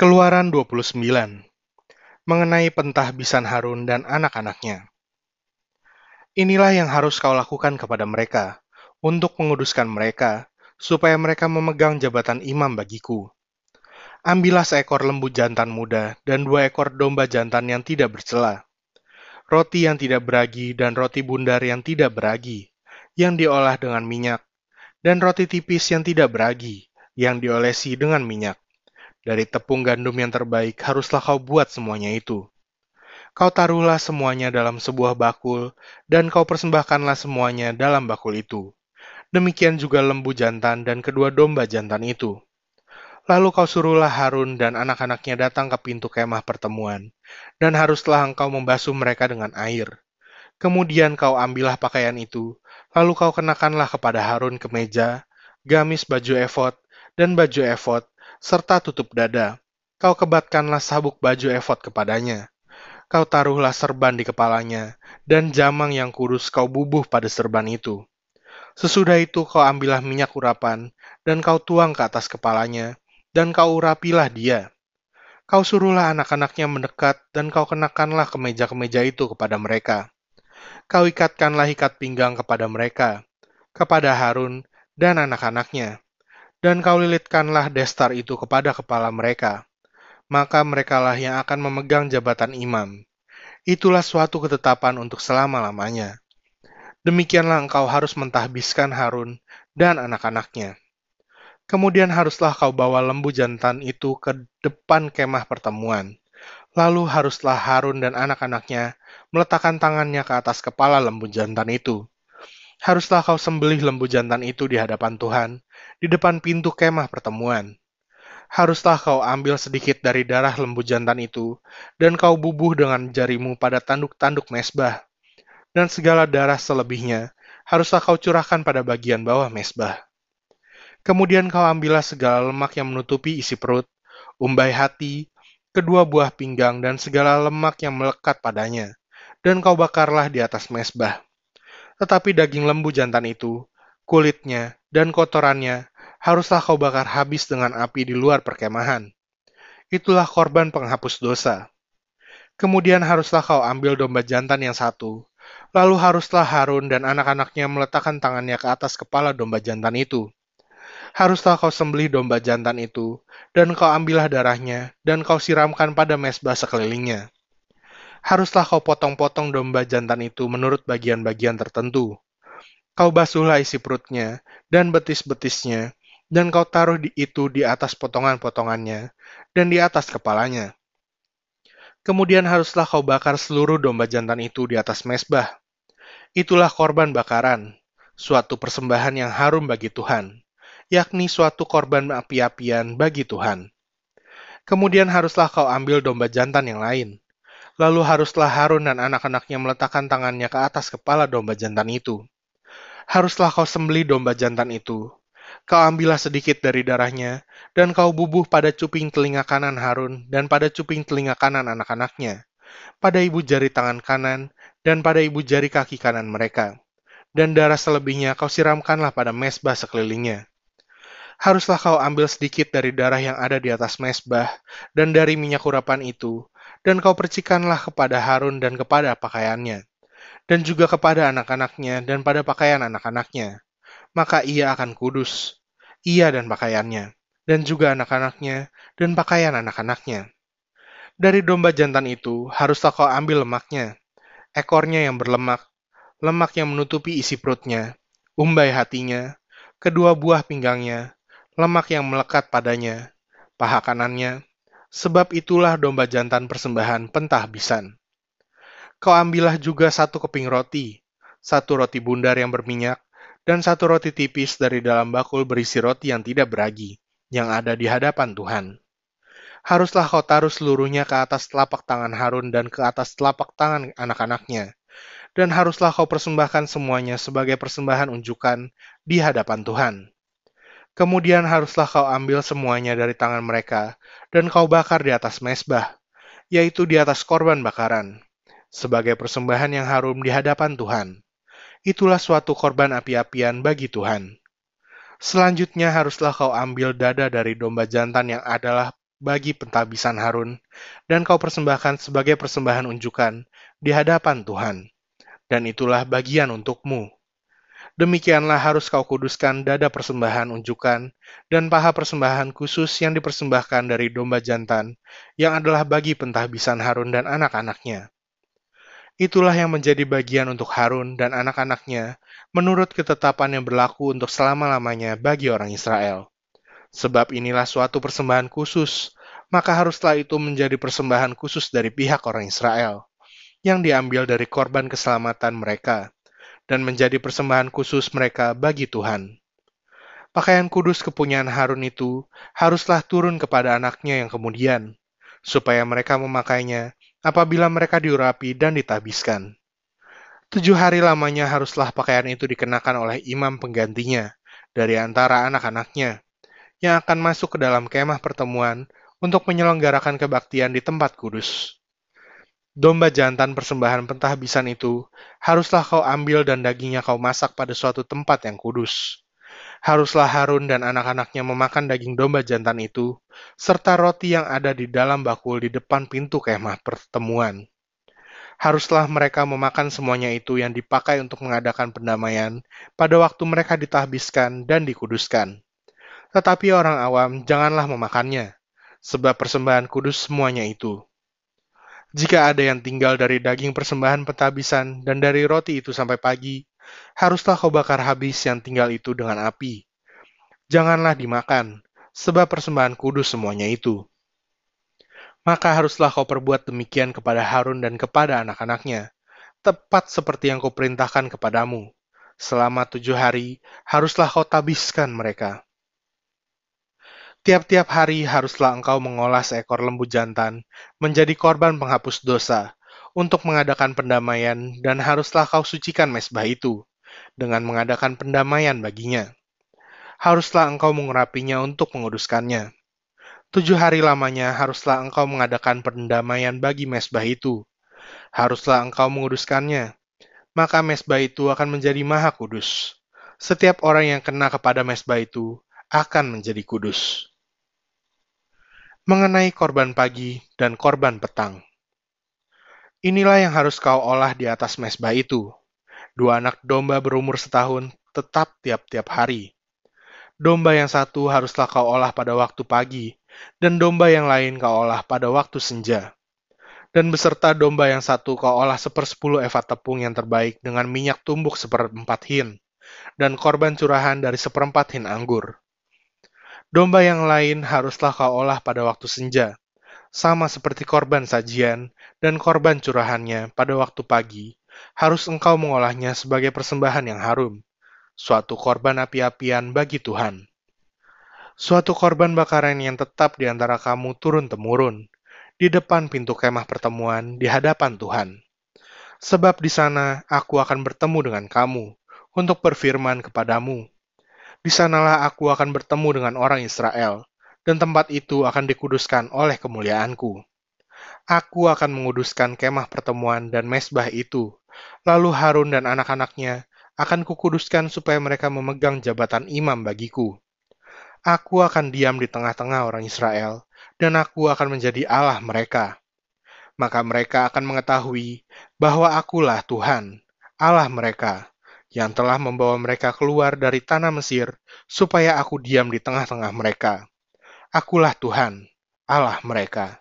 Keluaran 29 Mengenai pentahbisan Harun dan anak-anaknya. Inilah yang harus kau lakukan kepada mereka, untuk menguduskan mereka, supaya mereka memegang jabatan imam bagiku. Ambillah seekor lembu jantan muda dan dua ekor domba jantan yang tidak bercela, roti yang tidak beragi dan roti bundar yang tidak beragi, yang diolah dengan minyak, dan roti tipis yang tidak beragi, yang diolesi dengan minyak dari tepung gandum yang terbaik haruslah kau buat semuanya itu. Kau taruhlah semuanya dalam sebuah bakul, dan kau persembahkanlah semuanya dalam bakul itu. Demikian juga lembu jantan dan kedua domba jantan itu. Lalu kau suruhlah Harun dan anak-anaknya datang ke pintu kemah pertemuan, dan haruslah engkau membasuh mereka dengan air. Kemudian kau ambillah pakaian itu, lalu kau kenakanlah kepada Harun kemeja, gamis baju efod, dan baju efod, serta tutup dada. Kau kebatkanlah sabuk baju efod kepadanya. Kau taruhlah serban di kepalanya, dan jamang yang kudus kau bubuh pada serban itu. Sesudah itu kau ambillah minyak urapan, dan kau tuang ke atas kepalanya, dan kau urapilah dia. Kau suruhlah anak-anaknya mendekat, dan kau kenakanlah kemeja-kemeja itu kepada mereka. Kau ikatkanlah ikat pinggang kepada mereka, kepada Harun dan anak-anaknya, dan kau lilitkanlah destar itu kepada kepala mereka. Maka merekalah yang akan memegang jabatan imam. Itulah suatu ketetapan untuk selama-lamanya. Demikianlah engkau harus mentahbiskan Harun dan anak-anaknya. Kemudian haruslah kau bawa lembu jantan itu ke depan kemah pertemuan. Lalu haruslah Harun dan anak-anaknya meletakkan tangannya ke atas kepala lembu jantan itu haruslah kau sembelih lembu jantan itu di hadapan Tuhan, di depan pintu kemah pertemuan. Haruslah kau ambil sedikit dari darah lembu jantan itu, dan kau bubuh dengan jarimu pada tanduk-tanduk mesbah. Dan segala darah selebihnya, haruslah kau curahkan pada bagian bawah mesbah. Kemudian kau ambillah segala lemak yang menutupi isi perut, umbai hati, kedua buah pinggang, dan segala lemak yang melekat padanya, dan kau bakarlah di atas mesbah tetapi daging lembu jantan itu, kulitnya, dan kotorannya haruslah kau bakar habis dengan api di luar perkemahan. Itulah korban penghapus dosa. Kemudian haruslah kau ambil domba jantan yang satu, lalu haruslah Harun dan anak-anaknya meletakkan tangannya ke atas kepala domba jantan itu. Haruslah kau sembelih domba jantan itu, dan kau ambillah darahnya, dan kau siramkan pada mesbah sekelilingnya haruslah kau potong-potong domba jantan itu menurut bagian-bagian tertentu. Kau basuhlah isi perutnya dan betis-betisnya, dan kau taruh di itu di atas potongan-potongannya dan di atas kepalanya. Kemudian haruslah kau bakar seluruh domba jantan itu di atas mesbah. Itulah korban bakaran, suatu persembahan yang harum bagi Tuhan, yakni suatu korban api-apian bagi Tuhan. Kemudian haruslah kau ambil domba jantan yang lain, Lalu haruslah Harun dan anak-anaknya meletakkan tangannya ke atas kepala domba jantan itu. Haruslah kau sembeli domba jantan itu. Kau ambillah sedikit dari darahnya, dan kau bubuh pada cuping telinga kanan Harun dan pada cuping telinga kanan anak-anaknya, pada ibu jari tangan kanan dan pada ibu jari kaki kanan mereka. Dan darah selebihnya kau siramkanlah pada mesbah sekelilingnya haruslah kau ambil sedikit dari darah yang ada di atas mesbah dan dari minyak urapan itu, dan kau percikanlah kepada Harun dan kepada pakaiannya, dan juga kepada anak-anaknya dan pada pakaian anak-anaknya. Maka ia akan kudus, ia dan pakaiannya, dan juga anak-anaknya dan pakaian anak-anaknya. Dari domba jantan itu haruslah kau ambil lemaknya, ekornya yang berlemak, lemak yang menutupi isi perutnya, umbai hatinya, kedua buah pinggangnya, lemak yang melekat padanya, paha kanannya, sebab itulah domba jantan persembahan pentahbisan. Kau ambillah juga satu keping roti, satu roti bundar yang berminyak, dan satu roti tipis dari dalam bakul berisi roti yang tidak beragi, yang ada di hadapan Tuhan. Haruslah kau taruh seluruhnya ke atas telapak tangan Harun dan ke atas telapak tangan anak-anaknya, dan haruslah kau persembahkan semuanya sebagai persembahan unjukan di hadapan Tuhan. Kemudian haruslah kau ambil semuanya dari tangan mereka, dan kau bakar di atas mesbah, yaitu di atas korban bakaran, sebagai persembahan yang harum di hadapan Tuhan. Itulah suatu korban api-apian bagi Tuhan. Selanjutnya haruslah kau ambil dada dari domba jantan yang adalah bagi pentahbisan Harun, dan kau persembahkan sebagai persembahan unjukan di hadapan Tuhan. Dan itulah bagian untukmu. Demikianlah harus kau kuduskan dada persembahan unjukan dan paha persembahan khusus yang dipersembahkan dari domba jantan, yang adalah bagi pentahbisan Harun dan anak-anaknya. Itulah yang menjadi bagian untuk Harun dan anak-anaknya menurut ketetapan yang berlaku untuk selama-lamanya bagi orang Israel. Sebab inilah suatu persembahan khusus, maka haruslah itu menjadi persembahan khusus dari pihak orang Israel, yang diambil dari korban keselamatan mereka, dan menjadi persembahan khusus mereka bagi Tuhan. Pakaian kudus kepunyaan Harun itu haruslah turun kepada anaknya yang kemudian, supaya mereka memakainya apabila mereka diurapi dan ditabiskan. Tujuh hari lamanya haruslah pakaian itu dikenakan oleh imam penggantinya dari antara anak-anaknya, yang akan masuk ke dalam kemah pertemuan untuk menyelenggarakan kebaktian di tempat kudus. Domba jantan persembahan pentahbisan itu haruslah kau ambil dan dagingnya kau masak pada suatu tempat yang kudus. Haruslah Harun dan anak-anaknya memakan daging domba jantan itu, serta roti yang ada di dalam bakul di depan pintu kemah pertemuan. Haruslah mereka memakan semuanya itu yang dipakai untuk mengadakan pendamaian pada waktu mereka ditahbiskan dan dikuduskan. Tetapi orang awam janganlah memakannya, sebab persembahan kudus semuanya itu. Jika ada yang tinggal dari daging persembahan pentahbisan dan dari roti itu sampai pagi, haruslah kau bakar habis yang tinggal itu dengan api. Janganlah dimakan, sebab persembahan kudus semuanya itu. Maka haruslah kau perbuat demikian kepada Harun dan kepada anak-anaknya, tepat seperti yang kau perintahkan kepadamu. Selama tujuh hari, haruslah kau tabiskan mereka. Tiap-tiap hari haruslah engkau mengolah seekor lembu jantan menjadi korban penghapus dosa, untuk mengadakan pendamaian dan haruslah kau sucikan mesbah itu dengan mengadakan pendamaian baginya. Haruslah engkau mengurapinya untuk menguduskannya. Tujuh hari lamanya haruslah engkau mengadakan pendamaian bagi mesbah itu. Haruslah engkau menguduskannya, maka mesbah itu akan menjadi maha kudus. Setiap orang yang kena kepada mesbah itu akan menjadi kudus. Mengenai korban pagi dan korban petang. Inilah yang harus kau olah di atas mesbah itu. Dua anak domba berumur setahun tetap tiap-tiap hari. Domba yang satu haruslah kau olah pada waktu pagi, dan domba yang lain kau olah pada waktu senja. Dan beserta domba yang satu kau olah sepersepuluh eva tepung yang terbaik dengan minyak tumbuk seperempat hin, dan korban curahan dari seperempat hin anggur. Domba yang lain haruslah kau olah pada waktu senja, sama seperti korban sajian dan korban curahannya pada waktu pagi, harus engkau mengolahnya sebagai persembahan yang harum, suatu korban api-apian bagi Tuhan. Suatu korban bakaran yang tetap di antara kamu turun-temurun, di depan pintu kemah pertemuan di hadapan Tuhan. Sebab di sana aku akan bertemu dengan kamu, untuk berfirman kepadamu. Di sanalah aku akan bertemu dengan orang Israel, dan tempat itu akan dikuduskan oleh kemuliaanku. Aku akan menguduskan kemah pertemuan dan mesbah itu, lalu Harun dan anak-anaknya akan kukuduskan supaya mereka memegang jabatan imam bagiku. Aku akan diam di tengah-tengah orang Israel, dan aku akan menjadi Allah mereka. Maka mereka akan mengetahui bahwa akulah Tuhan, Allah mereka, yang telah membawa mereka keluar dari tanah Mesir, supaya aku diam di tengah-tengah mereka. Akulah Tuhan, Allah mereka.